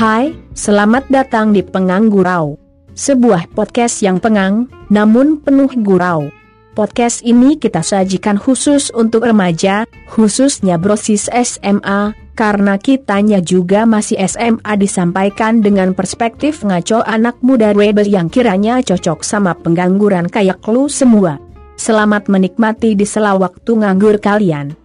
Hai, selamat datang di Penganggurau. Sebuah podcast yang pengang, namun penuh gurau. Podcast ini kita sajikan khusus untuk remaja, khususnya brosis SMA, karena kitanya juga masih SMA disampaikan dengan perspektif ngaco anak muda rebel yang kiranya cocok sama pengangguran kayak lu semua. Selamat menikmati di sela waktu nganggur kalian.